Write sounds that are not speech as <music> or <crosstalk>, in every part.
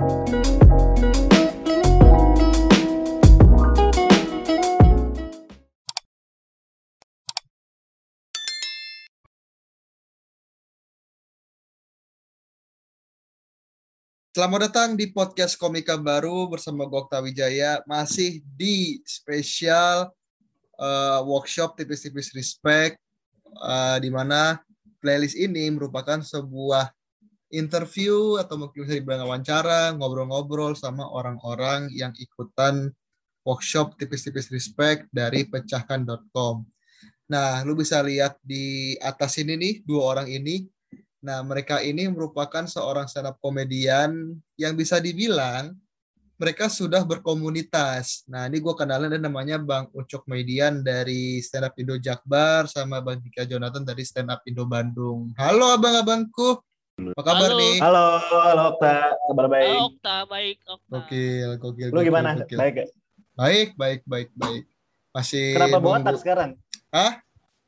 Selamat datang di podcast Komika Baru bersama Gokta Wijaya. Masih di spesial uh, workshop tipis-tipis respect uh, di mana playlist ini merupakan sebuah interview atau mungkin bisa dibilang wawancara, ngobrol-ngobrol sama orang-orang yang ikutan workshop tipis-tipis respect dari pecahkan.com. Nah, lu bisa lihat di atas ini nih dua orang ini Nah, mereka ini merupakan seorang stand up komedian yang bisa dibilang mereka sudah berkomunitas. Nah, ini gue kenalin dan namanya Bang Ucok Median dari Stand Up Indo Jakbar sama Bang Dika Jonathan dari Stand Up Indo Bandung. Halo abang-abangku. Apa kabar halo. nih? Halo, halo Okta. Kabar baik? Halo Okta, baik Okta. Gokil, gokil. Lu gimana? Gokil. Baik gak? Baik, baik, baik, baik. Masih Kenapa nunggu- botak sekarang? Hah?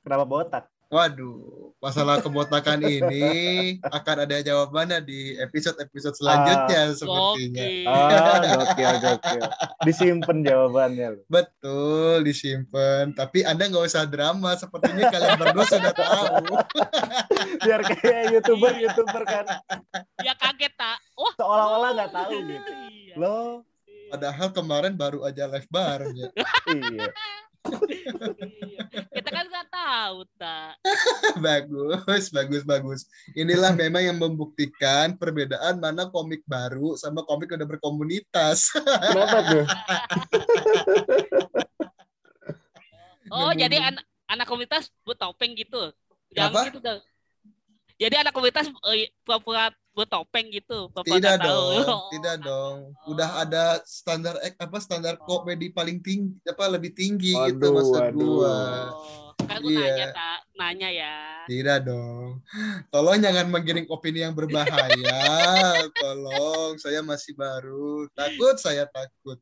Kenapa botak? Waduh, masalah kebotakan ini akan ada jawabannya di episode-episode selanjutnya sepertinya. Gokil. Ah, gokil, gokil. Disimpan jawabannya. Betul, disimpan. Tapi Anda nggak usah drama. Sepertinya kalian berdua sudah tahu. <laughs> Biar kayak YouTuber-YouTuber kan. Ya kaget tak? Wah. Seolah-olah nggak tahu gitu. Iya. Lo, Padahal kemarin baru aja live bareng ya. iya. Iya. Kita kan nggak tahu tak. <laughs> bagus, bagus, bagus. Inilah memang yang membuktikan perbedaan mana komik baru sama komik yang udah berkomunitas. Kenapa tuh? Oh jadi anak anak komunitas bertopeng gitu. Apa? Jangan gitu dong. Jadi anak komunitas eh, pura-pura bertopeng gitu. Tidak tahu. dong, Oh. <laughs> tidak dong. Udah ada standar ek- apa standar komedi paling tinggi apa lebih tinggi itu Waduh, maksud waduh. gua. Oh, kan gue Iya. nanya tak, nanya ya. Tidak dong. Tolong jangan menggiring opini yang berbahaya. <laughs> Tolong, saya masih baru. Takut saya takut.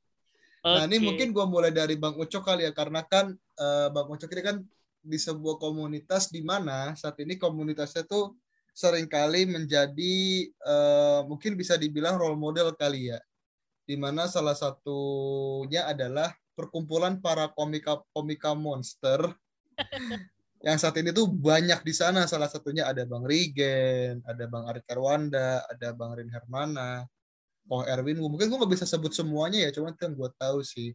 Nah, ini mungkin gua mulai dari Bang Ucok kali ya karena kan eh, Bang Ucok ini kan di sebuah komunitas di mana saat ini komunitasnya tuh sering kali menjadi eh, mungkin bisa dibilang role model kali ya. Di mana salah satunya adalah perkumpulan para komika komika monster <laughs> yang saat ini tuh banyak di sana. Salah satunya ada Bang Rigen, ada Bang Arit Karwanda, ada Bang Rin Hermana, Ko Erwin. Mungkin gue nggak bisa sebut semuanya ya, cuman itu yang gue tahu sih.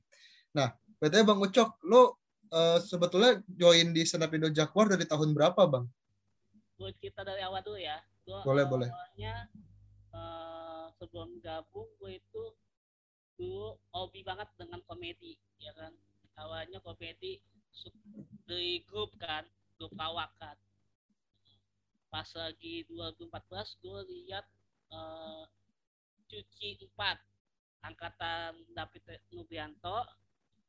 Nah, betulnya Bang Ucok, lo eh, sebetulnya join di Stand Up Indo Jakwar dari tahun berapa, Bang? Gue cerita dari awal dulu ya. Gua Boleh, boleh. awalnya eh, sebelum gabung gue itu dulu hobi banget dengan komedi, ya kan. Awalnya komedi dari grup kan, grup lawak kan. Pas lagi 2014 gue lihat eh, cuci 4 angkatan David Nubianto,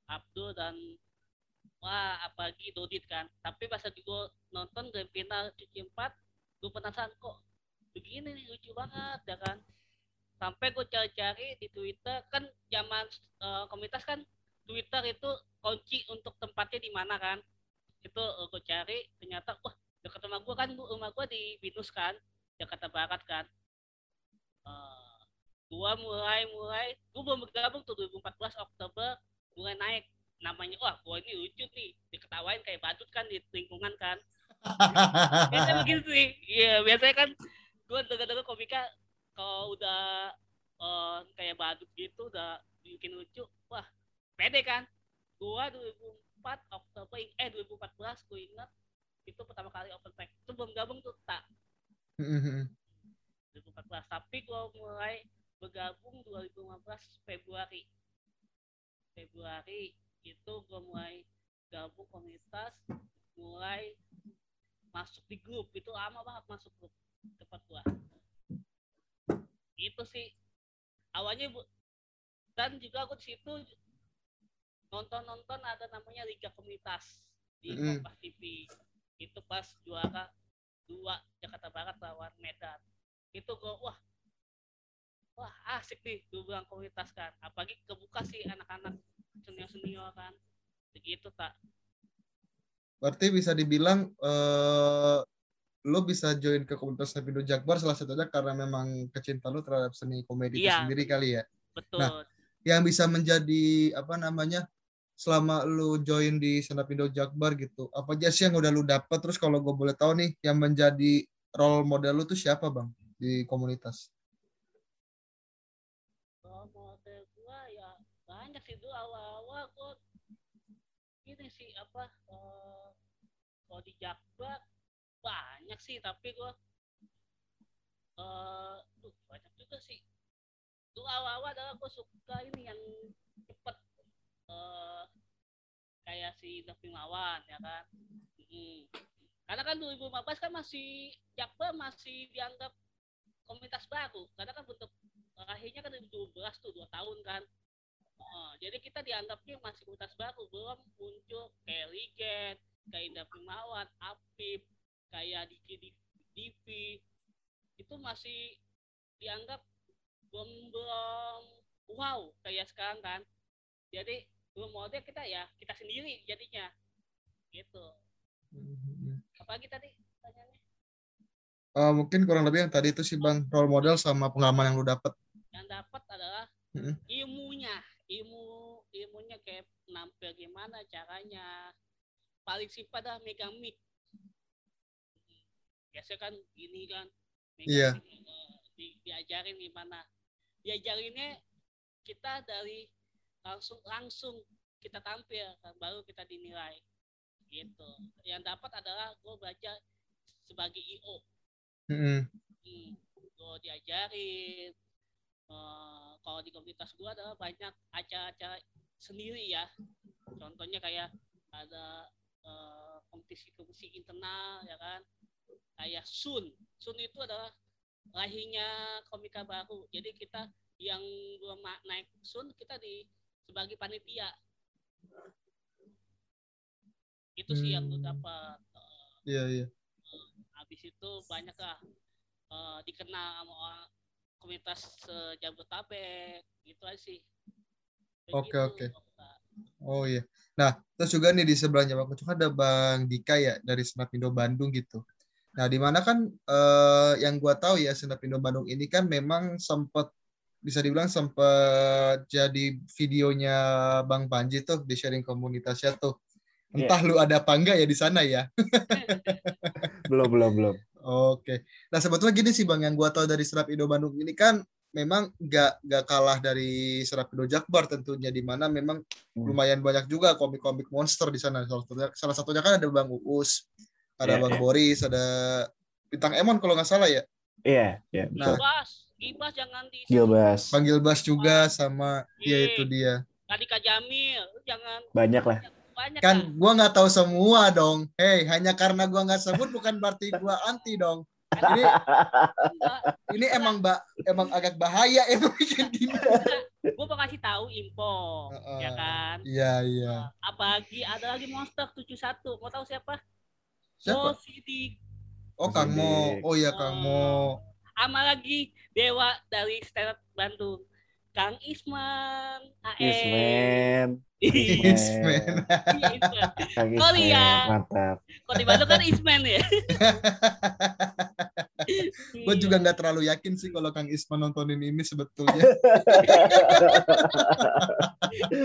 Abdul dan wah apalagi Dodit kan. Tapi pas gue nonton game final cuci 4 gue penasaran kok begini nih? Lucu banget ya kan. Sampai gue cari-cari di Twitter kan zaman eh, komunitas kan Twitter itu kunci untuk tempatnya di mana kan. Itu eh, gue cari ternyata wah dekat rumah gue kan rumah gue di Binus kan Jakarta Barat kan. Eh, gua mulai mulai gue belum bergabung tuh 2014 Oktober mulai naik namanya wah gua ini lucu nih. Diketawain kayak badut kan di lingkungan kan. <laughs> Biasanya begitu sih. Iya biasanya kan gua dengar-dengar komika kalau udah eh, kayak badut gitu udah bikin lucu wah pede kan? Gua 2004 Oktober eh 2014 gua ingat itu pertama kali open mic. Itu belum gabung tuh tak. 2014 tapi gua mulai bergabung 2015 Februari. Februari itu gue mulai gabung komunitas mulai masuk di grup. Itu lama banget masuk grup tempat gua. Itu sih. Awalnya bu dan juga aku di situ nonton nonton ada namanya liga komunitas di. Kompas TV itu pas juara dua Jakarta Barat lawan Medan. Itu gue wah wah asik nih gue bilang komunitas kan. Apalagi kebuka sih anak-anak senior senior kan begitu tak Berarti bisa dibilang eh, lo bisa join ke komunitas Hapindo Jakbar salah satunya karena memang kecintaan lo terhadap seni komedi itu Iya. sendiri kali ya. betul Nah. Yang bisa menjadi apa namanya selama lu join di Senapindo Jakbar gitu. Apa aja sih yang udah lu dapat terus kalau gue boleh tahu nih yang menjadi role model lu tuh siapa bang di komunitas? Kalau model gua ya banyak sih dulu awal-awal gua ini sih apa eh, kalau di Jakbar banyak sih tapi gua eh duh, banyak juga sih. Dulu awal-awal adalah gua suka ini yang cepet eh kayak si Davi Mawan ya kan? Mm. karena kan 2015 kan masih Jakbar masih dianggap komunitas baru. Karena kan bentuk akhirnya kan 2012 tuh dua tahun kan Oh, jadi kita dianggapnya masih komunitas baru belum muncul kayak Ligen kayak Indah Primawan Apip kayak Diki Divi. Itu masih dianggap belum belum wow kayak sekarang kan. Jadi belum model kita ya kita sendiri jadinya. Gitu. Apalagi tadi pertanyaannya? Eh, mungkin kurang lebih yang tadi itu sih bang role model sama pengalaman yang lu dapat. yang dapat adalah Mm-mm. ilmunya ilmu ilmunya kayak nampil gimana caranya. Paling simpel adalah megang mic biasa kan gini kan megang Iya. mic, di- diajarin gimana. Diajarinnya kita dari langsung langsung kita tampil kan baru kita dinilai. Gitu. Yang dapat adalah gue belajar sebagai io Mm-mm. hmm, gue diajarin eh, kalau di komunitas gue adalah banyak acara-acara sendiri ya. Contohnya kayak ada eh, kompetisi-kompetisi internal ya kan? Kayak Sun. Sun itu adalah lahirnya komika baru. Jadi kita yang belum naik Sun kita di sebagai panitia. Itu sih yang gue Hmm. dapat Eh, Iya iya. habis itu banyak lah eh, dikenal sama orang komunitas eh, Jabodetabek gitu aja sih Oke, Begitu, oke. Kak. Oh iya. Nah, terus juga nih di sebelahnya Bang Ucok ada Bang Dika ya dari Senapindo Bandung gitu. Nah, di mana kan eh, yang gua tahu ya Senapindo Bandung ini kan memang sempat bisa dibilang sempat jadi videonya Bang Panji tuh di sharing komunitasnya tuh. Entah lu ada apa enggak ya di sana ya. Belum, belum, belum. Oke. Nah, sebetulnya gini sih Bang, yang gua tahu dari Senapindo Bandung ini kan memang nggak nggak kalah dari Senapindo Jakbar tentunya di mana memang Hmm. lumayan banyak juga komik-komik monster di sana. Salah satunya, salah satunya kan ada Bang Uus, ada Iya, Bang iya. Boris, ada Bintang Emon kalau nggak salah ya. Iya, iya. Nah. betul. Gibas Gibas jangan di Gilbas. Panggil Bas juga sama ya Iya. itu dia. Kadika Jamil jangan Banyak lah. Banyak Kan lah. gua nggak tahu semua dong. Hei, hanya karena gua nggak sebut bukan berarti gua anti dong. Ini ini emang ba emang agak bahaya emang bikin gini. gua mau kasih tahu info Heeh. ya kan Iya, iya. apalagi ada lagi monster 71 mau tahu siapa Siapa? Oh, Sidik. Oh, Kang Mo. Oh iya, Kang Mo. sama lagi dewa dari stand up Bandung Kang Isman AE Ismen. Ismen. Iya, Isman. Kang Oh, Ismen. iya. Mantap. Kalau di Bandung kan Isman ya <laughs> Gue Iya. juga nggak terlalu yakin sih kalau Kang Isman nontonin ini sebetulnya. <laughs>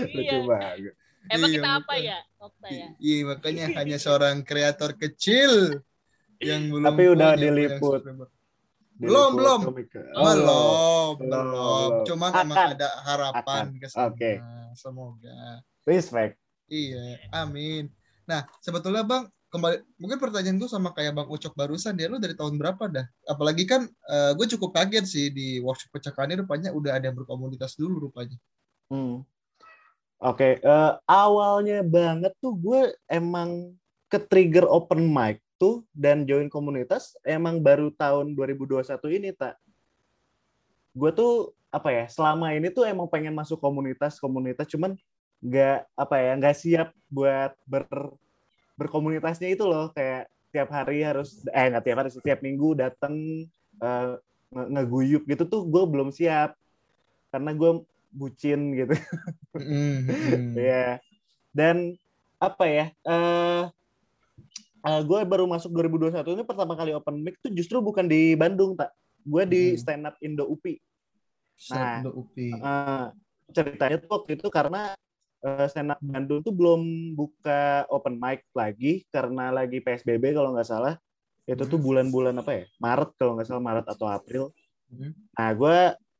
Lucu Iya. banget. Emang Iya, kita apa ya? Okta ya. Iya, makanya hanya seorang kreator kecil yang belum Tapi udah diliput. subscriber. Belum, belum. Oh, belum, belum. belum. belum. Cuman Akan. emang ada harapan ke sana. Oke. Semoga. Respect. Iya, amin. Nah, sebetulnya Bang, kembali mungkin pertanyaan gue sama kayak Bang Ucok barusan dia lu dari tahun berapa dah? Apalagi kan gue cukup kaget sih di workshop percakapan ini rupanya udah ada yang berkomunitas dulu rupanya. Hmm. Oke, eh, awalnya banget tuh gue emang ke trigger open mic tuh dan join komunitas emang baru tahun 2021 ini tak. Gue tuh apa ya selama ini tuh emang pengen masuk komunitas komunitas cuman nggak apa ya nggak siap buat ber berkomunitasnya itu loh kayak tiap hari harus eh nggak tiap hari sih, tiap minggu datang eh, nge- ngeguyup gitu tuh gue belum siap karena gue bucin gitu Mm, mm. <laughs> Iya. Dan apa ya? eh uh, gue baru masuk 2021 ini pertama kali open mic tuh justru bukan di Bandung tak gue di Hmm. stand up Indo UPI Nah, Upi. Uh, ceritanya tuh waktu itu karena uh, stand up Bandung tuh belum buka open mic lagi karena lagi PSBB kalau nggak salah itu tuh Hmm. bulan-bulan apa ya Maret kalau nggak salah Maret atau April Hmm. nah gue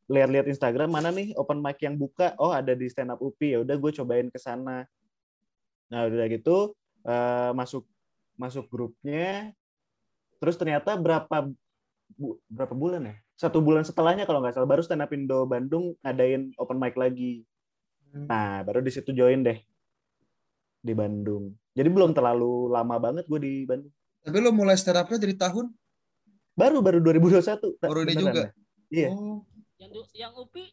lihat-lihat Instagram mana nih open mic yang buka oh ada di stand up UPI ya udah gue cobain ke sana nah udah gitu uh, masuk masuk grupnya terus ternyata berapa bu- berapa bulan ya? Satu bulan setelahnya kalau nggak salah. Baru stand up Indo Bandung ngadain open mic lagi. Hmm. nah baru di situ join deh di Bandung. Jadi belum terlalu lama banget gue di Bandung. Tapi lo mulai stand up-nya dari tahun? baru baru 2021 Baru ini juga? iya. Oh, Yang yang UPI?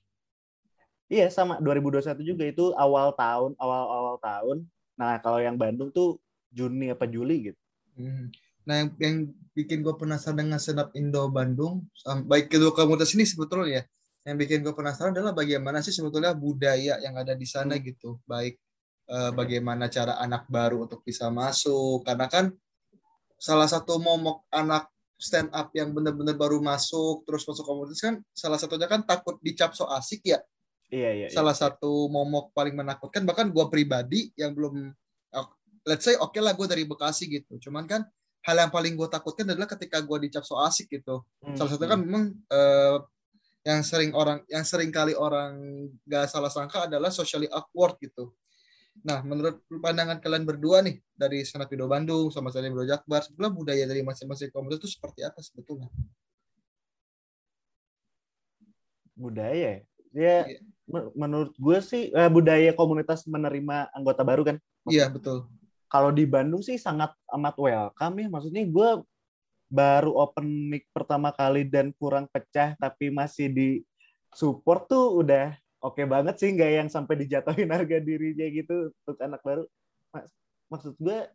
Iya sama. 2021 juga. Itu awal tahun awal awal tahun. Nah kalau yang Bandung tuh Juni apa Juli gitu. Nah, yang, yang bikin gue penasaran dengan up Indo Bandung, baik kedua komunitas ini sebetulnya ya, yang bikin gue penasaran adalah bagaimana sih sebetulnya budaya yang ada di sana gitu, baik eh, bagaimana cara anak baru untuk bisa masuk, karena kan salah satu momok anak stand up yang benar-benar baru masuk terus masuk komunitas kan salah satunya kan takut dicap so asik ya. Iya iya, iya. salah satu momok paling menakutkan bahkan gue pribadi yang belum let's say oke lah gue dari Bekasi gitu. Cuman kan hal yang paling gue takutkan adalah ketika gue dicap so asik gitu. Hmm, salah satunya kan memang eh, yang sering orang yang sering kali orang gak salah sangka adalah socially awkward gitu. Nah menurut pandangan kalian berdua nih dari Senapido Bandung sama saya Bro Jakbar sebetulnya budaya dari masing-masing komunitas itu seperti apa sebetulnya? Budaya ya? Iya. men- menurut gue sih eh, budaya komunitas menerima anggota baru kan? Iya betul kalau di Bandung sih sangat amat welcome ya. Maksudnya gue baru open mic pertama kali dan kurang pecah tapi masih di support tuh udah oke banget sih. Nggak yang sampai dijatuhin <laughs> harga dirinya gitu untuk anak baru. Maksud gue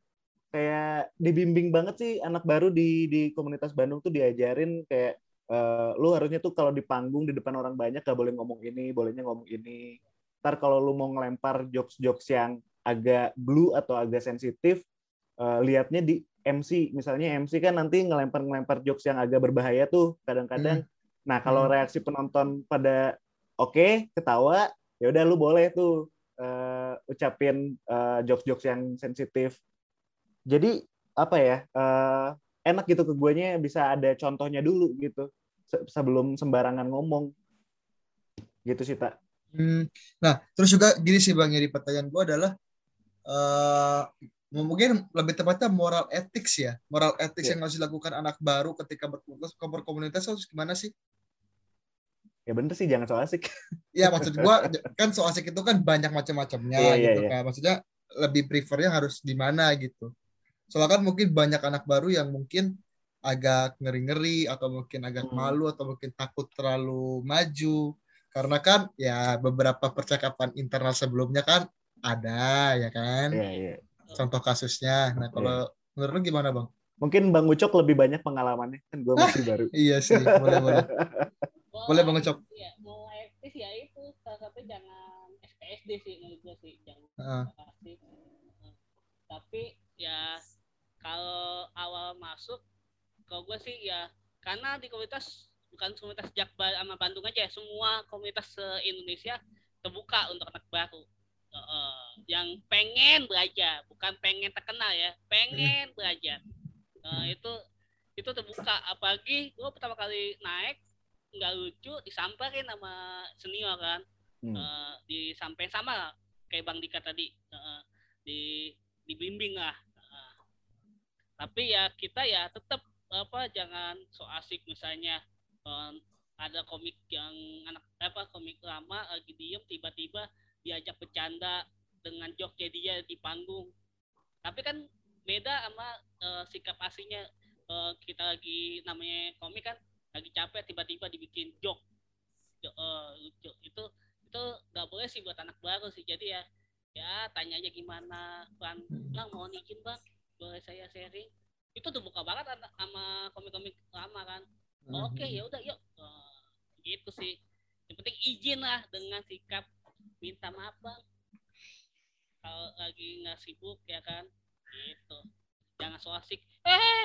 kayak dibimbing banget sih anak baru di di komunitas Bandung tuh diajarin kayak eh, lu harusnya tuh kalau di panggung di depan orang banyak gak boleh ngomong ini bolehnya ngomong ini. Ntar kalau lu mau ngelempar jokes-jokes yang agak blue atau agak sensitif eh, liatnya di MC misalnya MC kan nanti ngelempar-ngelempar jokes yang agak berbahaya tuh kadang-kadang. Nah kalau Hmm. reaksi penonton pada oke ketawa ya udah lu boleh tuh eh, ucapin eh, jokes-jokes yang sensitif. Jadi apa ya eh, enak gitu ke guanya bisa ada contohnya dulu gitu se- sebelum sembarangan ngomong. Gitu sih tak Hmm, Nah, terus juga gini sih Bang, jadi pertanyaan gue adalah eh mungkin lebih tepatnya moral ethics ya. Moral ethics Iya. yang harus dilakukan anak baru ketika berkomunitas, berkomunitas harus gimana sih? ya bener sih jangan so asik <laughs> Ya maksud gue kan so asik itu kan banyak macam-macamnya Iya, iya, gitu iya. kan. Maksudnya lebih prefernya harus di mana gitu. Soalnya kan mungkin banyak anak baru yang mungkin agak ngeri-ngeri atau mungkin agak Hmm. malu atau mungkin takut terlalu maju karena kan ya beberapa percakapan internal sebelumnya kan ada ya kan Iya, iya. contoh kasusnya nah kalau menurut lu gimana bang Mungkin Bang Ucok lebih banyak pengalamannya kan gue masih <laughs> baru. iya sih boleh boleh Boleh, Bang Ucok. Ya, mau etis ya itu salah satu jangan SKSD sih menurut gue sih, jangan Heeh. pasti. Tapi ya kalau awal masuk, kalau gue sih ya karena di komunitas bukan komunitas Jakbar sama Bandung aja, ya, semua komunitas se-Indonesia terbuka untuk anak baru. Heeh. yang pengen belajar, bukan pengen terkenal ya, pengen belajar. Eh, itu itu terbuka apalagi gue pertama kali naik nggak lucu disamperin sama senior kan Hmm. Disamperin sama kayak bang Dika tadi Eh, di dibimbing lah tapi ya kita ya tetap apa jangan so asik misalnya eh, ada komik yang anak apa komik lama lagi diem tiba-tiba diajak bercanda dengan joknya dia di panggung. Tapi kan beda sama eh, sikap aslinya. Eh, kita lagi namanya komik kan lagi capek tiba-tiba dibikin joke. Jo- eh, itu itu nggak boleh sih buat anak baru sih. Jadi ya ya tanya aja gimana bang bang mau izin bang? Boleh saya sharing? Itu tuh buka banget sama komik-komik lama kan. Oke ya udah yuk. Eh, gitu sih. Yang penting izin lah dengan sikap minta maaf bang. Kalau lagi nggak sibuk ya kan? Gitu. Jangan so asik. Eh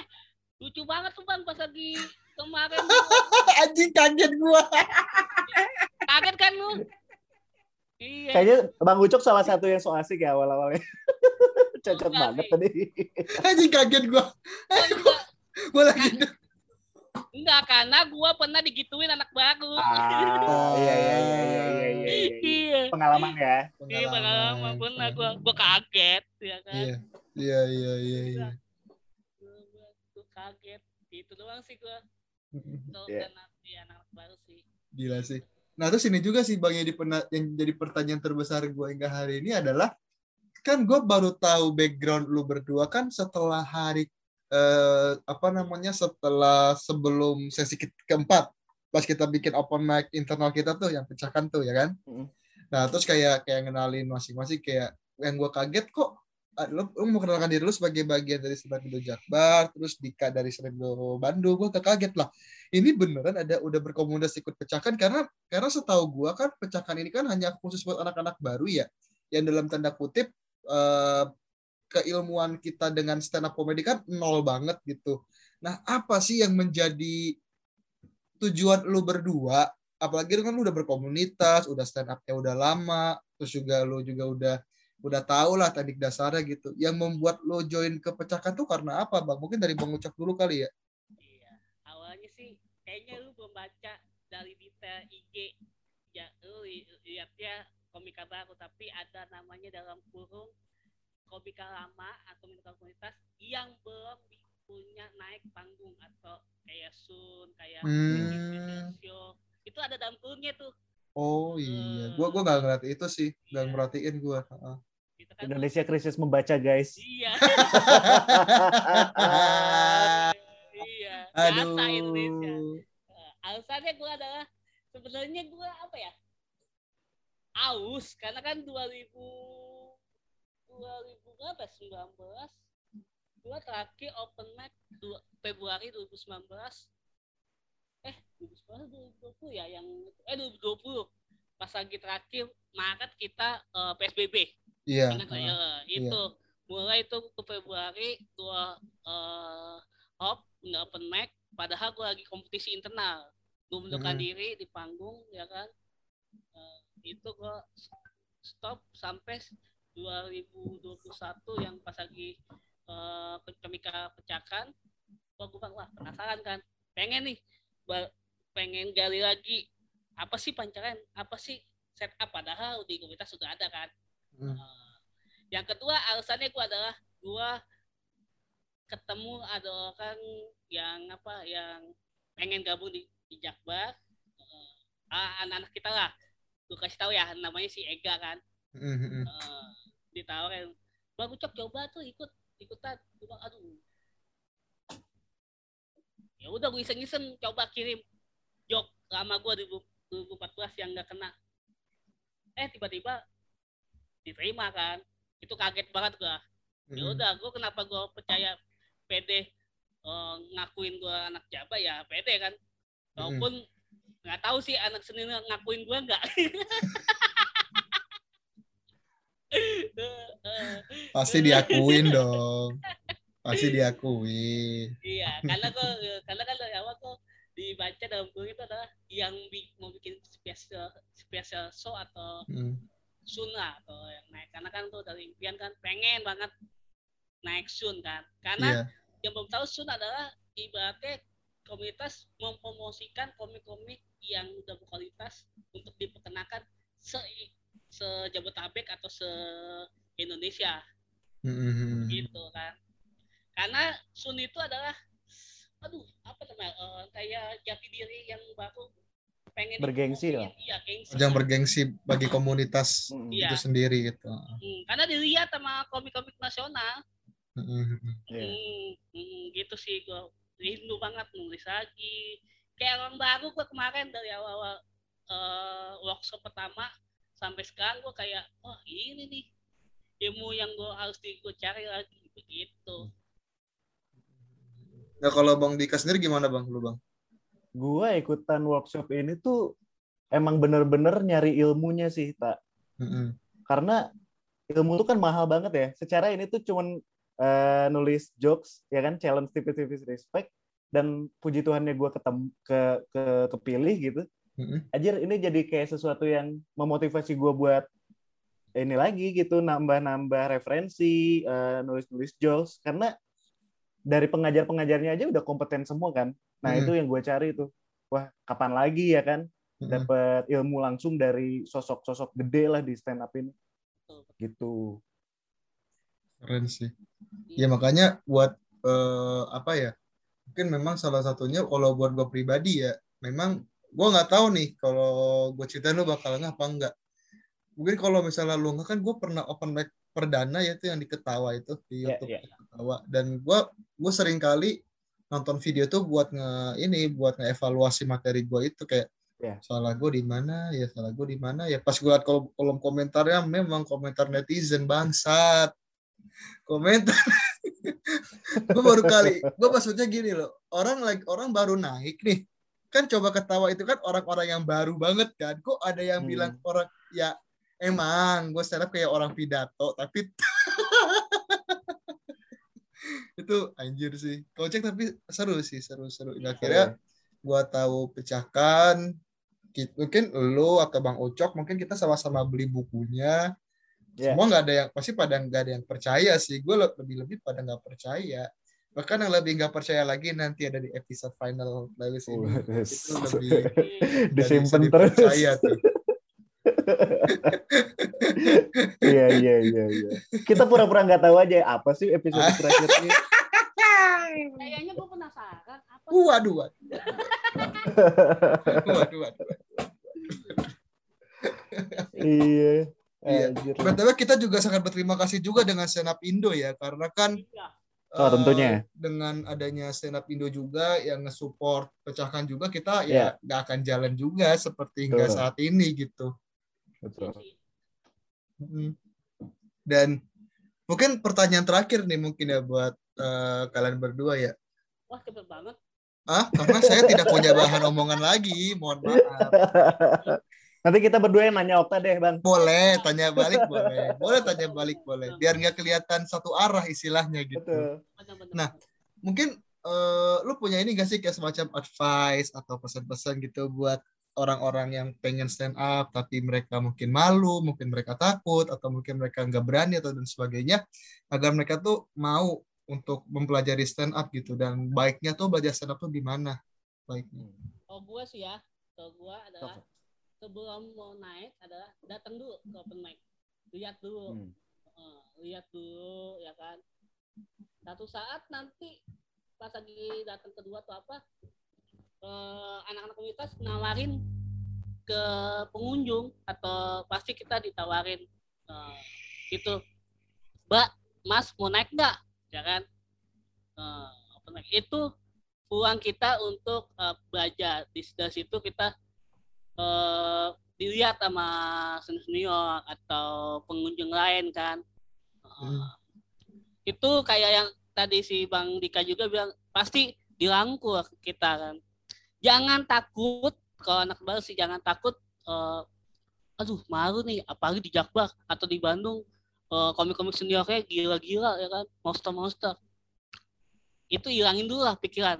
lucu banget tuh bang pas lagi kemarin <laughs> Anjing kaget gua. <laughs> kaget kan lu? Iya. Kayaknya Bang Ucok salah satu yang so asik ya awal-awalnya. Cocok Enggak banget tadi. Anjing kaget gua. Gua juga. Gua lagi enggak karena gua pernah digituin anak baru Ah, iya iya iya iya iya iya. iya. iya Pengalaman ya. Iya, pengalaman pernah gua gua kaget ya kan. Iya. Iya iya iya iya. Gua kaget. Itu doang sih gua. <laughs> Kalau Iya. karena dia anak baru sih. Gila sih. Nah terus ini juga sih bang yang, dipena- yang jadi pertanyaan terbesar gue hingga hari ini adalah kan gue baru tahu background lu berdua kan setelah hari eh, apa namanya setelah sebelum sesi ke- keempat pas kita bikin open mic internal kita tuh yang pecahkan tuh ya kan. Mm. Nah terus kayak kayak ngenalin masing-masing kayak yang gue kaget kok ah, lu, lu mau kenalkan diri lu sebagai bagian dari Senat Indo Jakbar, terus Dika dari Senat Indo Bandung, gue kaget lah ini beneran ada udah berkomunikasi ikut pecahkan karena karena setahu gua kan pecahkan ini kan hanya khusus buat anak-anak baru ya yang dalam tanda kutip eh, keilmuan kita dengan stand up comedy kan nol banget gitu. Nah, apa sih yang menjadi tujuan lu berdua? Apalagi kan lu udah berkomunitas, udah stand up-nya udah lama, terus juga lu juga udah udah tahu lah teknik dasarnya gitu. Yang membuat lu join ke pecahkan tuh karena apa, Bang? Mungkin dari Bang Ucap dulu kali ya. Iya. Awalnya sih kayaknya lu baca dari detail IG. Ya, lu li- lihatnya komika baru tapi ada namanya dalam kurung komika lama atau komika komunitas yang belum punya naik panggung atau kayak Sun, kayak Hmm. Show. Itu ada dalam kurungnya tuh. Oh iya, gua gua nggak ngeliat itu sih, nggak Iya. merhatiin gua. Heeh. Gitu kan. Indonesia krisis membaca guys. Iya. <laughs> iya. Aduh. Jasa Indonesia. Alasannya gue adalah sebenarnya gue apa ya aus karena kan 2000 2000 berapa 19 gue terakhir open mic Februari 2019 eh 2019 2020 ya yang eh 2020 pas lagi terakhir Maret kita eh, PSBB Iya. Ingat heeh. Ya, itu. Mulai itu ke Februari dua eh hop nggak open mic. Padahal gue lagi kompetisi internal. Gue mundurkan Hmm. diri di panggung ya kan? Eh, itu gue stop sampai 2021 yang pas lagi eh kemika pecahkan gue gue bilang wah penasaran kan pengen nih pengen gali lagi apa sih pancaran apa sih setup padahal di komunitas sudah ada kan. Hmm. Uh, yang kedua alasannya gue adalah gue ketemu ada orang yang apa yang pengen gabung di, di Jakbar Uh, anak-anak kita lah. Gue kasih tahu ya namanya si Ega kan. Hmm, hmm, uh, ditawarin bang Ucok coba tuh ikut ikutan. Gue bilang aduh. Ya udah gue iseng-iseng coba kirim jok lama gue di 2014 yang nggak kena. Eh tiba-tiba diterima kan. Itu kaget banget gue ya Hmm. udah gue kenapa gue percaya pede eh, ngakuin gue anak Jawa ya pede kan. Walaupun nggak tahu sih anak seni ngakuin gue nggak <laughs> Eh, Pasti diakuin dong. Pasti diakuin. iya karena gue karena dari awal kok dibaca dalam buku itu adalah yang bi- mau bikin special special show atau Hmm. Suna atau yang naik karena kan tuh dari impian kan pengen banget naik Sun kan karena Iya. yang belum tahu Sun adalah ibaratnya komunitas mempromosikan komik-komik yang udah berkualitas untuk diperkenalkan se se Jabotabek atau se Indonesia Hmm, gitu kan karena Sun itu adalah aduh apa namanya eh, kayak jati diri yang baru pengen Bergengsi lah. iya gengsi Yang bergengsi bagi komunitas Hmm. Iya. itu sendiri gitu. Hmm, karena dilihat sama komik-komik nasional Hmm, hmm, hmm. Iya. Hmm, hmm, gitu sih gue rindu banget nulis lagi kayak orang baru gue kemarin dari awal-awal eh, workshop pertama sampai sekarang gue kayak wah ini nih ilmu yang gue harus gue cari lagi begitu Nah kalau Bang Dika sendiri gimana Bang? Lu Bang? Gua ikutan workshop ini tuh emang bener-bener nyari ilmunya sih, tak. Hmm, hmm. Karena ilmu itu kan mahal banget ya. Secara ini tuh cuman uh, nulis jokes ya kan challenge tipis-tipis respect dan puji Tuhannya gue ketemu ke, ke kepilih gitu Mm-mm. Anjir ini jadi kayak sesuatu yang memotivasi gue buat ini lagi gitu nambah-nambah referensi uh, nulis-nulis jokes karena dari pengajar-pengajarnya aja udah kompeten semua kan nah Mm. itu yang gue cari tuh wah kapan lagi ya kan dapat ilmu langsung dari sosok-sosok gede lah di stand up ini Betul. gitu Keren sih. Iya. Ya makanya buat eh, apa ya? Mungkin memang salah satunya kalau buat gue pribadi ya, memang gue nggak tahu nih kalau gue ceritain lu bakal nggak apa enggak. Mungkin kalau misalnya lu nggak kan gue pernah open mic perdana ya itu yang di Ketawa itu di Iya, YouTube iya. Ketawa. Dan gue gue sering kali nonton video tuh buat nge ini buat ngeevaluasi materi gue itu. Kayak Iya. salah gue di mana? Ya salah gue di mana? Ya pas gue liat kolom, kolom komentarnya memang komentar netizen bangsat. Komentar <laughs> gue baru kali gue maksudnya gini loh orang lagi orang baru naik nih. Kan coba ketawa itu kan orang-orang yang baru banget kan. Kok ada yang Hmm. bilang orang ya emang gue stand up kayak orang pidato tapi <laughs> itu anjir sih. Kocek tapi seru sih seru seru. Iya. akhirnya gue tahu pecahkan Ki- mungkin lo atau bang Ucok mungkin kita sama-sama beli bukunya. Iya. semua nggak ada yang pasti pada nggak ada yang percaya sih. Gue lebih lebih pada nggak percaya. Bahkan yang lebih nggak percaya lagi nanti ada di episode final playlist ini. Itu lebih <laughs> nggak disimpan terus. tuh. Iya iya iya iya kita pura-pura nggak tahu aja apa sih episode Ah. terakhir ini Kayaknya gue penasaran apa sih? waduh waduh <laughs> waduh waduh iya Iya. Btw kita juga sangat berterima kasih juga dengan stand up Indo ya karena kan Iya. Oh, eh, tentunya. dengan adanya stand up Indo juga yang nge-support pecahkan juga kita Iya. ya nggak akan jalan juga seperti hingga Betul. saat ini gitu Betul. Dan mungkin pertanyaan terakhir nih mungkin ya buat eh, kalian berdua ya. Wah cepet banget. Ah, karena saya tidak punya bahan omongan lagi, mohon maaf. Nanti kita berdua yang nanya Okta deh, Bang. Boleh tanya balik boleh. Boleh tanya balik boleh. Biar nggak kelihatan satu arah istilahnya gitu. Betul. Nah. Mungkin eh, lu punya ini gak sih kayak semacam advice atau pesan-pesan gitu buat orang-orang yang pengen stand up tapi mereka mungkin malu, mungkin mereka takut atau mungkin mereka nggak berani atau dan sebagainya agar mereka tuh mau untuk mempelajari stand up gitu dan baiknya tuh belajar stand up tuh di mana baiknya. Kalau gue sih ya, kalau gue adalah sebelum mau naik adalah datang dulu ke open mic, lihat dulu, Hmm. Eh, lihat dulu ya kan. Satu saat nanti pas lagi datang kedua atau apa, eh, anak-anak komunitas nawarin ke pengunjung atau pasti kita ditawarin eh, gitu, Mbak, Mas mau naik nggak? Ya kan? Eh, itu peluang kita untuk eh, belajar di dari situ kita eh, dilihat sama senior atau pengunjung lain kan Hmm. itu kayak yang tadi si bang Dika juga bilang pasti dirangkul kita kan jangan takut kalau anak baru sih jangan takut eh, aduh malu nih apalagi di Jakbar atau di Bandung eh, komik-komik seniornya gila-gila ya kan monster-monster. Itu hilangin dulu lah pikiran.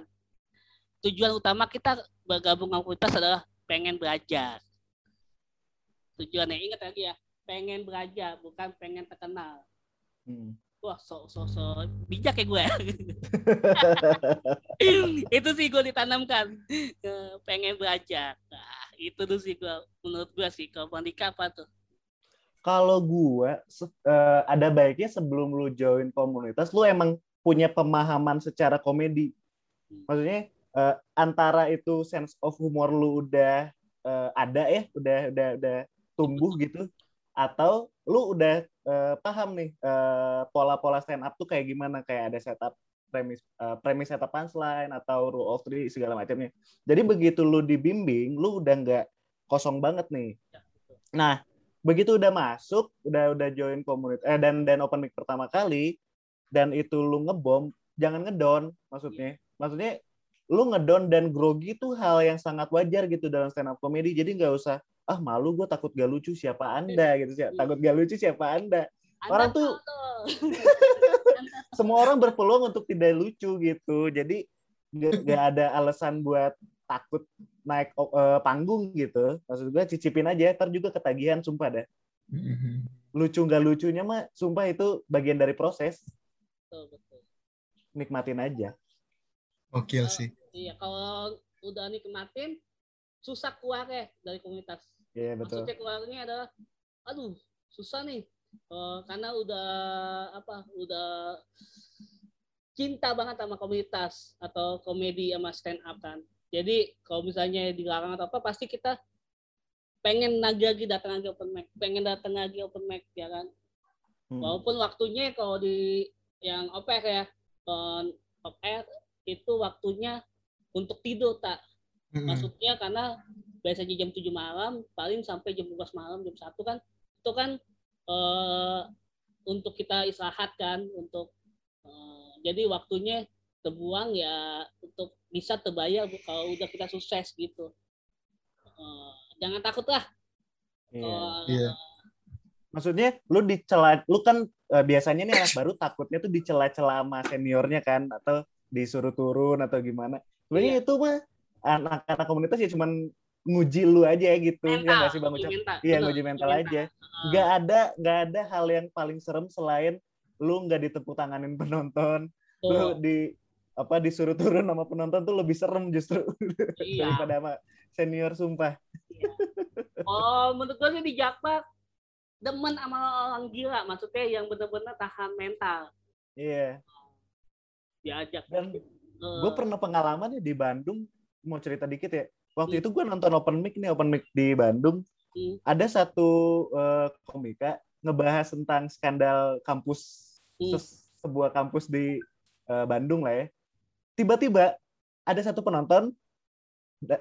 Tujuan utama kita bergabung sama komunitas adalah pengen belajar. Tujuannya ingat lagi ya pengen belajar bukan pengen terkenal. Hmm. Wah so so so bijak ya gue. <laughs> Itu sih gue ditanamkan pengen belajar. Nah, itu tuh sih gue menurut gue sih kalau Dika apa tuh? Kalau gua se- eh, ada baiknya sebelum lu join komunitas, lu emang punya pemahaman secara komedi. Maksudnya eh, antara itu sense of humor lu udah eh, ada ya, udah udah udah tumbuh gitu, atau lu udah eh, paham nih eh, pola-pola stand up tuh kayak gimana, kayak ada setup premis eh, premis setup punchline atau rule of three segala macamnya. Jadi begitu lu dibimbing, lu udah nggak kosong banget nih. Nah, begitu udah masuk, udah udah join komunitas eh, dan dan open mic pertama kali dan itu lu ngebom, jangan ngedon maksudnya. Maksudnya lu ngedon dan grogi itu hal yang sangat wajar gitu dalam stand up comedy. Jadi nggak usah ah malu gue takut gak lucu siapa anda gitu sih takut gak lucu siapa anda Orang tuh- <laughs> semua orang berpeluang untuk tidak lucu gitu. Jadi gak, gak ada alasan buat takut naik uh, panggung gitu. Maksud gue cicipin aja, ntar juga ketagihan sumpah dah. Lucu nggak lucunya mah sumpah itu bagian dari proses. betul betul Nikmatin aja. Eh, sih. iya kalau udah nikmatin susah keluar ya dari komunitas Iya betul. maksudnya keluarnya adalah aduh susah nih Eh, karena udah apa udah cinta banget sama komunitas atau komedi sama stand up kan jadi kalau misalnya dilarang atau apa pasti kita pengen lagi lagi datang lagi open mic pengen datang lagi open mic ya kan Hmm. walaupun waktunya kalau di yang OPR ya eh, OPR itu waktunya untuk tidur tak Mm-mm. maksudnya karena biasanya jam 7 malam paling sampai jam 12 malam jam 1 kan itu kan eh, untuk kita istirahat kan untuk eh, jadi waktunya terbuang ya untuk bisa terbayar Bu, kalau udah kita sukses gitu Eh, jangan takut lah Iya. Iya. Maksudnya lu dicela, lu kan eh, biasanya nih anak baru takutnya tuh dicela-cela sama seniornya kan atau disuruh turun atau gimana. Sebenarnya Iya. itu mah anak-anak komunitas ya cuman nguji lu aja gitu ya mental nggak sih bang Ucap? Iya nguji mental uji aja. Nggak ada nggak ada hal yang paling serem selain lu nggak ditepuk tanganin penonton, lu di apa disuruh turun sama penonton tuh lebih serem justru <laughs> iya. daripada sama senior sumpah. oh menurut gue sih di Jakpar demen sama orang gila. Maksudnya yang benar-benar tahan mental. Iya. diajak. Dan Eh, gue pernah pengalaman nih di Bandung mau cerita dikit ya waktu Hmm. itu gue nonton open mic nih open mic di Bandung Hmm. ada satu eh, komika ngebahas tentang skandal kampus Hmm. sebuah kampus di eh, Bandung lah ya tiba-tiba ada satu penonton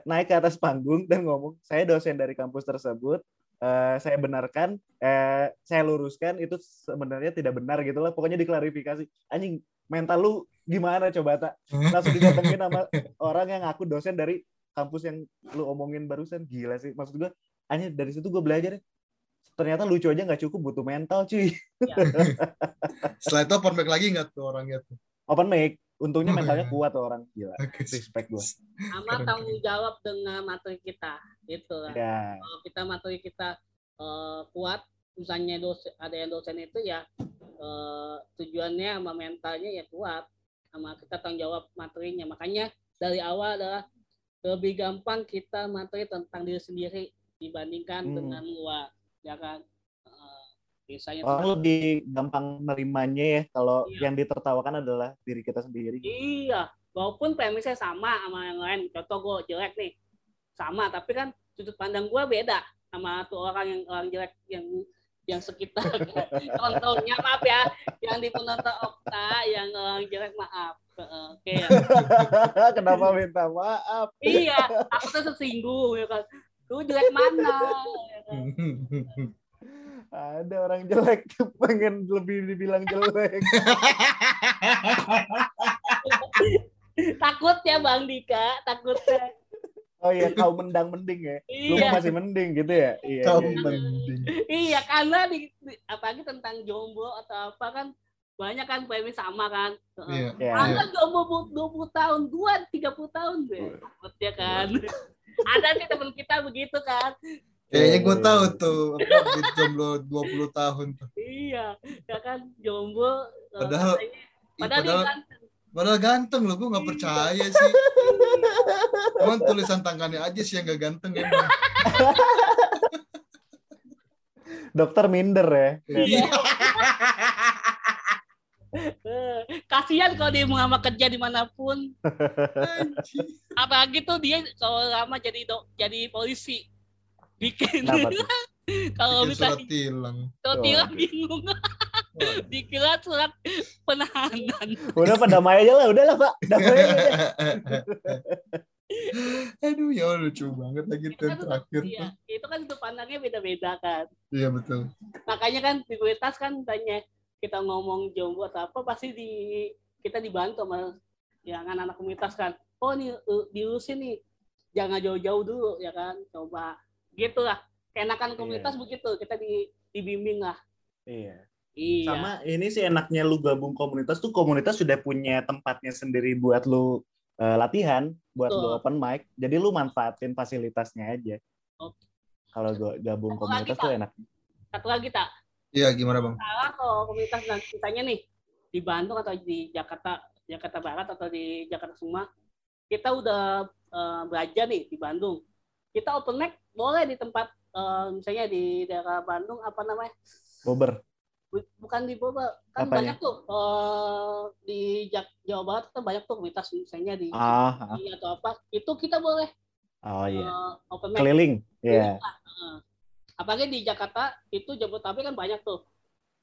naik ke atas panggung dan ngomong saya dosen dari kampus tersebut eh, saya benarkan eh, saya luruskan itu sebenarnya tidak benar gitu lah pokoknya diklarifikasi anjing mental lu gimana coba tak langsung didatengin sama <laughs> orang yang ngaku dosen dari kampus yang lu omongin barusan gila sih. Maksud gue hanya dari situ gue belajar ya, ternyata lucu aja nggak cukup butuh mental cuy. <laughs> Setelah itu open mic lagi nggak tuh orangnya tuh? open mic. Untungnya Oh, mentalnya kuat tuh orang. Gila Oke. respect gue sama tanggung jawab dengan materi kita gitu lah. Ya kalau kita materi kita eh, kuat misalnya dosen ada yang dosen itu ya eh, tujuannya sama mentalnya ya kuat sama kita tanggung jawab materinya. Makanya dari awal adalah lebih gampang kita materi tentang diri sendiri dibandingkan Hmm. dengan luar ya kan Eh, biasanya orang lebih gampang nerimanya ya kalau Iya. yang ditertawakan adalah diri kita sendiri Iya, walaupun premisnya sama sama yang lain. Contoh gue jelek nih, sama. Tapi kan sudut pandang gue beda sama tuh orang yang orang jelek yang yang sekitar <laughs> contohnya maaf ya, yang di penonton Okta yang orang jelek maaf. Oke ya. <laughs> kenapa minta maaf iya, aku tuh tersinggung ya kan. Lu jelek mana? Ya kan? ada orang jelek pengen lebih dibilang jelek <laughs> Takut ya Bang Dika, takutnya. Oh iya kau mendang mending ya lu Iya. mah masih mending gitu ya iya, Kau iya, iya. mending. Iya, karena di, di- apalagi tentang jomblo atau apa kan banyak kan premis sama kan. Iya. Iya. Ada jomblo bu- 20 tahun, dua 30 tahun deh. Takut ya kan. Ada sih teman kita begitu kan. Kayaknya gue tahu tuh apa jomblo 20 tahun tuh. Iya, ya kan jomblo. eh, Padahal- katanya- padahal dia Padahal, kan padahal ganteng loh, gue nggak percaya sih. Cuman tulisan tangannya aja sih yang gak ganteng emang. dokter minder ya Iya. kasihan kalau dia mau lama kerja di mana pun. Apalagi tuh dia kalau lama jadi dok, jadi polisi. Bikin <laughs> kalau bisa surat tilang. kalau Oh. tilang bingung. <laughs> Dikira surat penahanan. udah pada damai aja lah udah lah pak damai aja <laughs> Aduh ya Allah, lucu banget lagi Itu kan terakhir iya, tuh. itu kan sudut pandangnya beda-beda kan. Iya betul. Makanya kan prioritas kan tanya kita ngomong jomblo atau apa pasti di kita dibantu sama yang anak-anak komunitas kan. Oh nih uh, diurusin nih. Jangan jauh-jauh dulu ya kan. Coba gitu lah. Keenakan komunitas begitu kita di dibimbing lah. iya Iya. Sama ini sih enaknya lu gabung komunitas tuh komunitas sudah punya tempatnya sendiri buat lu eh, latihan, buat lu Betul. open mic. Jadi lu manfaatin fasilitasnya aja. Oke. Kalau gua gabung Satu komunitas lagi, tuh enak. Satu lagi tak. Iya, gimana bang? Salah kalau komunitas dan kitanya nih di Bandung atau di Jakarta, Jakarta Barat atau di Jakarta semua, kita udah eh, belajar nih di Bandung. Kita open mic boleh di tempat eh, misalnya di daerah Bandung apa namanya? Bober. Bu- bukan di Bogor kan Apanya? banyak tuh eh, di Jawa Barat kan banyak tuh komunitas misalnya di Ah, ah. Atau apa itu kita boleh oh iya. eh, open mic Keliling. Iya. Heeh. apalagi di Jakarta itu Jabodetabek kan banyak tuh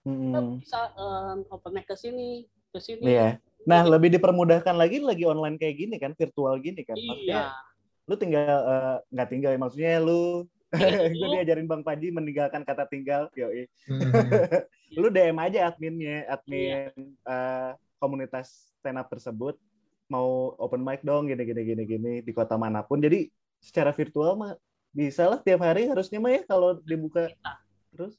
kita Mm-mm. bisa eh, open mic ke sini ke sini Iya. Nah, lebih dipermudahkan lagi lagi online kayak gini kan, virtual gini kan. Maksudnya iya lu tinggal eh, nggak tinggal ya maksudnya lu <laughs> gue lu- diajarin Bang Paji meninggalkan kata tinggal. Yoi. Hmm. <laughs> lu DM aja adminnya, admin Iya. eh, komunitas stand up tersebut mau open mic dong gini gini gini gini di kota mana pun. Jadi secara virtual mah bisa lah tiap hari harusnya mah ya kalau dibuka Bisa. terus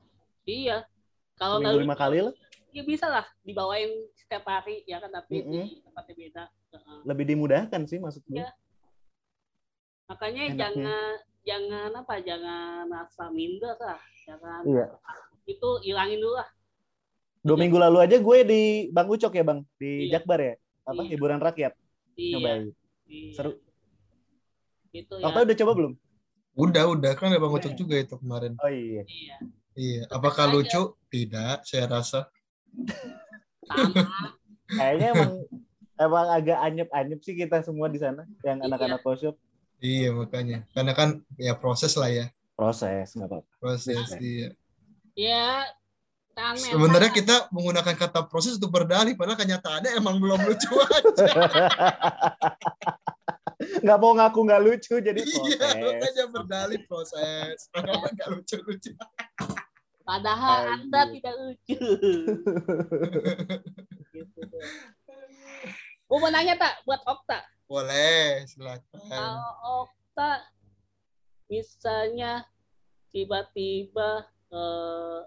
iya kalau nggak lima kali lah ya bisa lah dibawain setiap hari ya kan tapi Mm-mm. di tempatnya beda Heeh. lebih dimudahkan sih maksud gue. Iya. makanya Enaknya. jangan jangan apa jangan rasa minder lah jangan Iya. itu hilangin dulu lah Dua Iya. minggu lalu aja gue di Bang Ucok ya bang di Iya. Jakbar ya apa Iya. hiburan rakyat iya, iya. seru. gitu Okta ya udah coba belum? Udah, udah kan ada bang Ucok Iya. juga itu kemarin. Oh iya. iya Iya. Apakah aja. lucu? Tidak, saya rasa. sama Kayaknya emang emang agak anyep-anyep sih kita semua di sana yang Iya. anak-anak workshop Iya makanya. Karena kan ya proses lah ya. proses nggak apa-apa. Proses. Iya. Iya. ya tahan mental. Sebenarnya kita menggunakan kata proses untuk berdalih, padahal kenyataannya emang belum lucu aja. <laughs> nggak mau ngaku nggak lucu jadi iya, proses. makanya berdalih proses. Nggak lucu-lucu? padahal anda tidak lucu <laughs> gitu. Gua mau nanya tak buat Okta Boleh, silakan. kalau misalnya tiba-tiba eh,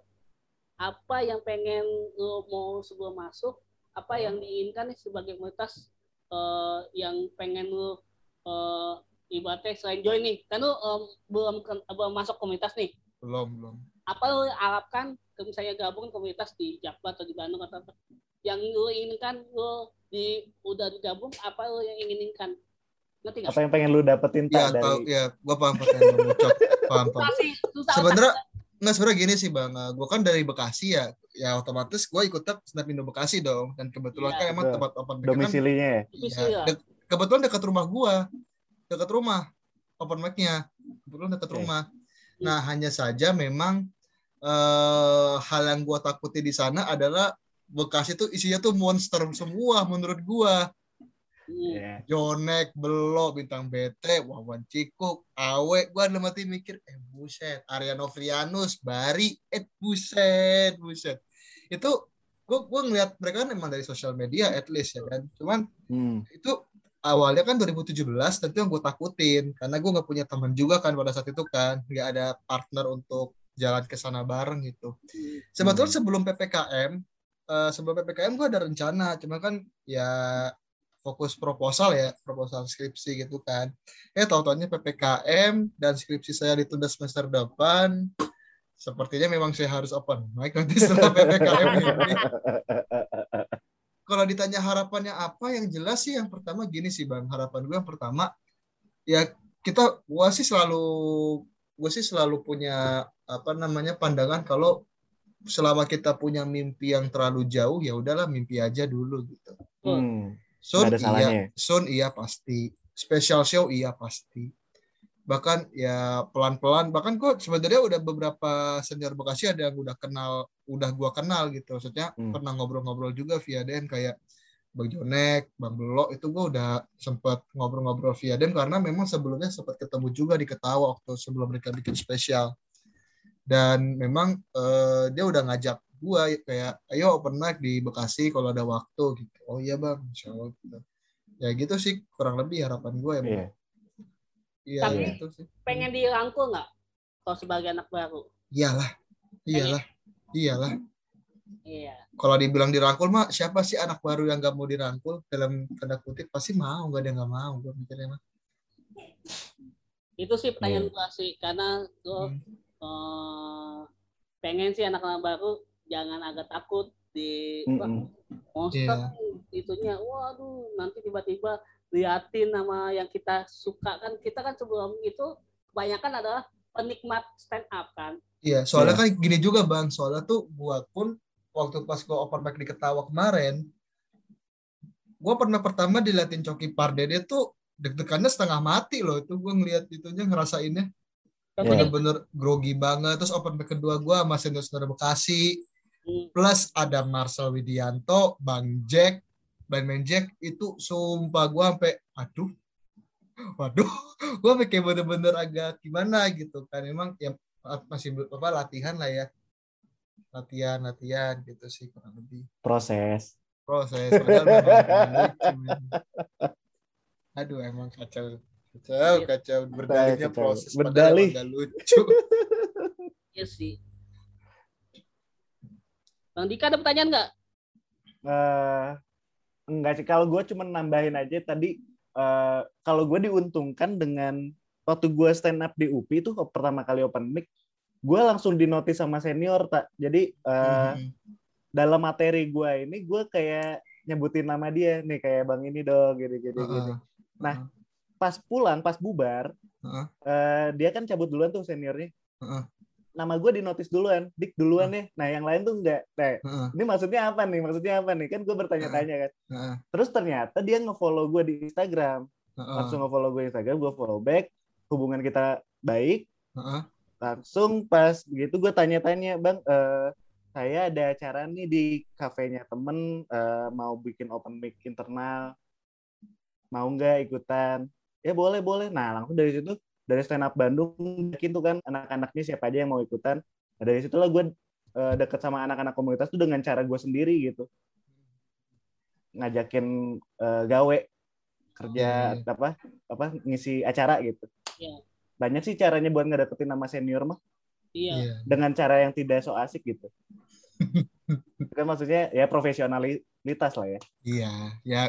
apa yang pengen lu mau sebelum masuk apa yang diinginkan nih sebagai komunitas eh, yang pengen lu eh, ibaratnya selain join nih kan lu em, belum belum masuk komunitas nih Belum, belum. apa lu harapkan ke misalnya gabung komunitas di Jakbar atau di Bandung atau apa yang lu inginkan lu di udah digabung apa lu yang inginkan? Apa yang pengen lu dapetin Ya, dari tahu ya, gua paham pertanyaan Bang Ucok. Paham, paham. Sebenarnya nggak sebenarnya gini sih bang, gue kan dari Bekasi ya, ya otomatis gue ikut Snap Indo Bekasi dong, dan kebetulan Iya, kan emang betul. tempat open mic kan, domisilinya ya Domisili ya, ya. dek- kebetulan dekat rumah gue, dekat rumah open mic-nya, kebetulan dekat Oke. rumah. Nah hanya saja memang eh, hal yang gue takuti di sana adalah Bekasi tuh isinya tuh monster semua menurut gue. Hmm. Iya. Jonek, Belo, Bintang BT, Wawan Cikuk, Awe, gua dalam hati mikir, eh buset, Arya Novrianus, Bari, eh buset, buset. Itu gua gua ngeliat mereka kan emang dari sosial media at least ya kan. Cuman Hmm. itu awalnya kan 2017 tentu yang gue takutin karena gue nggak punya teman juga kan pada saat itu kan nggak ada partner untuk jalan ke sana bareng gitu sebetulnya Hmm. sebelum ppkm eh, sebelum ppkm gue ada rencana cuma kan ya fokus proposal ya proposal skripsi gitu kan. Eh tahu taunya ppkm dan skripsi saya ditunda semester depan sepertinya memang saya harus open mic nanti setelah <laughs> ppkm ini. Kalau ditanya harapannya apa yang jelas sih yang pertama gini sih bang. Harapan gue yang pertama ya kita gue sih selalu gue sih selalu punya apa namanya pandangan kalau selama kita punya mimpi yang terlalu jauh ya udahlah mimpi aja dulu gitu. Hmm. Nggak ada iya salahnya. soon iya pasti special show iya pasti bahkan ya pelan-pelan bahkan kok sebenarnya udah beberapa senior Bekasi ada yang udah kenal udah gua kenal gitu maksudnya Hmm. pernah ngobrol-ngobrol juga via DM kayak Bang Jonek, Bang Belok itu gua udah sempat ngobrol-ngobrol via DM karena memang sebelumnya sempat ketemu juga di Ketawa waktu sebelum mereka bikin spesial dan memang eh, dia udah ngajak gua kayak ayo open mic di Bekasi kalau ada waktu gitu oh iya bang insya Allah gitu. ya gitu sih kurang lebih harapan gue ya Bang. Iya. iya Tapi- gitu sih pengen dirangkul nggak kalau sebagai anak baru iyalah iyalah iyalah Iya. Kalau dibilang dirangkul mah siapa sih anak baru yang gak mau dirangkul dalam tanda kutip pasti mau gak ada yang gak mau gue mikirnya mah. Itu sih pertanyaan Iya. gua sih karena gua Hmm. eh, pengen sih anak-anak baru jangan agak takut di wah, Mm-mm. monster Iya. nih, itunya waduh nanti tiba-tiba liatin sama yang kita suka kan kita kan sebelum itu kebanyakan adalah penikmat stand up kan Iya, soalnya kan gini juga bang, soalnya tuh gua pun waktu pas gua open mic di Ketawa kemarin, gua pernah pertama diliatin Coki Pardede tuh deg-degannya setengah mati loh, itu gua ngeliat itunya ngerasainnya Iya. bener-bener grogi banget. Terus open mic kedua gua sama senior Bekasi, Hmm, plus ada Marcel Widianto, Bang Jack, Bandman Jack itu sumpah gua sampai aduh, waduh, <laughs> gua sampai kayak bener-bener agak gimana gitu kan, emang ya masih apa latihan lah ya, latihan latihan gitu sih kurang lebih Proses. proses. Memang men. Aduh emang kacau. Kacau, kacau. Berdalihnya Kacau. proses. Berdalih. Lucu. <laughs> iya sih Bang Dika ada pertanyaan nggak? eh enggak sih kalau gue cuma nambahin aja tadi eh kalau gue diuntungkan dengan waktu gue stand up di UPI itu pertama kali open mic gue langsung dinotis sama senior tak jadi eh Mhm. dalam materi gue ini gue kayak nyebutin nama dia nih kayak bang ini dong gini gini gini. Nah, pas pulang pas bubar Heeh. eh, dia kan cabut duluan tuh seniornya Heeh. Nama gue dinotis duluan dik duluan nih. Nah yang lain tuh enggak nah, Heeh. ini maksudnya apa nih? Maksudnya apa nih? Kan gue bertanya-tanya kan. Heeh. terus ternyata dia ngefollow gue di Instagram. Heeh. langsung ngefollow gue di Instagram gue follow back hubungan kita baik. Langsung pas begitu gue tanya-tanya bang eh, saya ada acara nih di kafenya temen eh, mau bikin open mic internal. Mau nggak ikutan? Ya boleh boleh. Nah langsung dari situ dari stand up Bandung yakin tuh kan anak-anaknya siapa aja yang mau ikutan nah, dari situlah gue eh, deket sama anak-anak komunitas tuh dengan cara gue sendiri gitu ngajakin eh, gawe kerja Iya. apa apa ngisi acara gitu Iya. banyak sih caranya buat ngedeketin nama senior mah Iya. Iya. dengan cara yang tidak so asik gitu. <laughs> Itu kan maksudnya ya profesionalitas lah ya. Iya, ya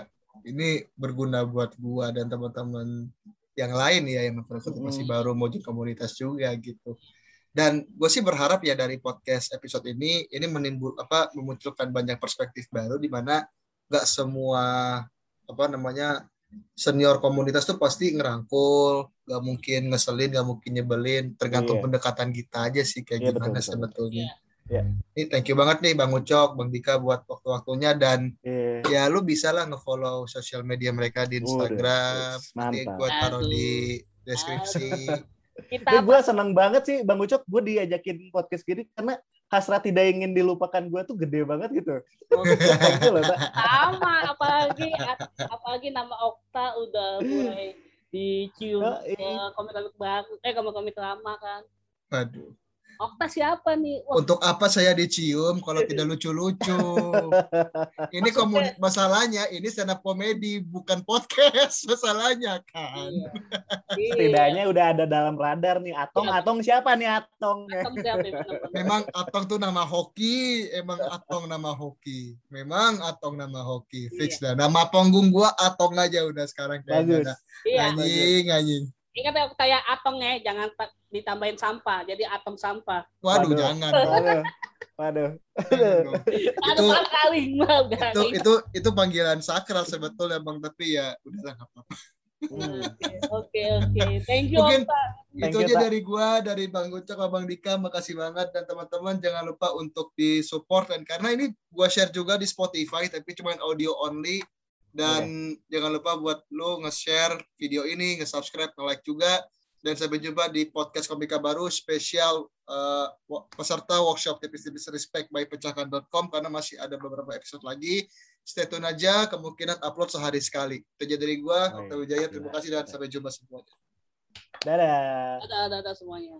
ini berguna buat gua dan teman-teman yang lain ya yang masih Hmm. baru mau jadi komunitas juga gitu. Dan gue sih berharap ya dari podcast episode ini ini menimbul apa memunculkan banyak perspektif baru di mana nggak semua apa namanya senior komunitas tuh pasti ngerangkul, nggak mungkin ngeselin, nggak mungkin nyebelin, tergantung Iya. pendekatan kita aja sih kayak Iya, gimana betul, betul. sebetulnya. Iya. Ini thank you banget nih Bang Ucok, Bang Dika buat waktu-waktunya dan Iya. ya lu bisa lah nge-follow sosial media mereka di Udah, Instagram nanti mantap. gue taruh Aduh. di deskripsi Kita gue seneng banget sih Bang Ucok, gue diajakin podcast gini karena hasrat tidak ingin dilupakan gue tuh gede banget gitu. <laughs> Loh, sama apalagi apalagi nama Okta udah mulai dicium Oh, iya. komik-komik baru eh komik-komik lama kan Waduh. Okta siapa nih Wah, untuk apa saya dicium kalau tidak lucu-lucu <laughs> ini komun masalahnya ini stand up komedi bukan podcast <laughs> masalahnya kan iya. <laughs> Iya. Setidaknya udah ada dalam radar nih. Atong, Iya. Atong siapa nih Atong? Atong siapa memang Atong tuh nama hoki emang Atong nama hoki memang Atong nama hoki fix dah nama panggung gua Atong aja udah sekarang Bagus. kayaknya. Iya, anjing anjing ingat ya Okta ya Atong ya, jangan ta- ditambahin sampah, jadi atom sampah. waduh Waduh. jangan. Waduh. Waduh. <laughs> Itu- kali maaf itu garing. itu itu panggilan sakral sebetulnya bang tapi ya udah nggak apa-apa Hmm. Oke oke, thank you Mungkin-. Thank itu you, aja dari gua dari bang Ucok sama bang Dika makasih banget dan teman-teman jangan lupa untuk di support dan karena ini gua share juga di Spotify tapi cuma audio only dan jangan lupa buat lu nge-share video ini nge-subscribe nge-like juga dan sampai jumpa di podcast komika baru spesial wo- peserta workshop tipis-tipis respect by pecahkan.com karena masih ada beberapa episode lagi stay tune aja kemungkinan upload sehari sekali itu aja dari gua Oh, Okta iya. Wijaya terima kasih dan sampai jumpa semuanya Dadah. Ada ada ada semuanya.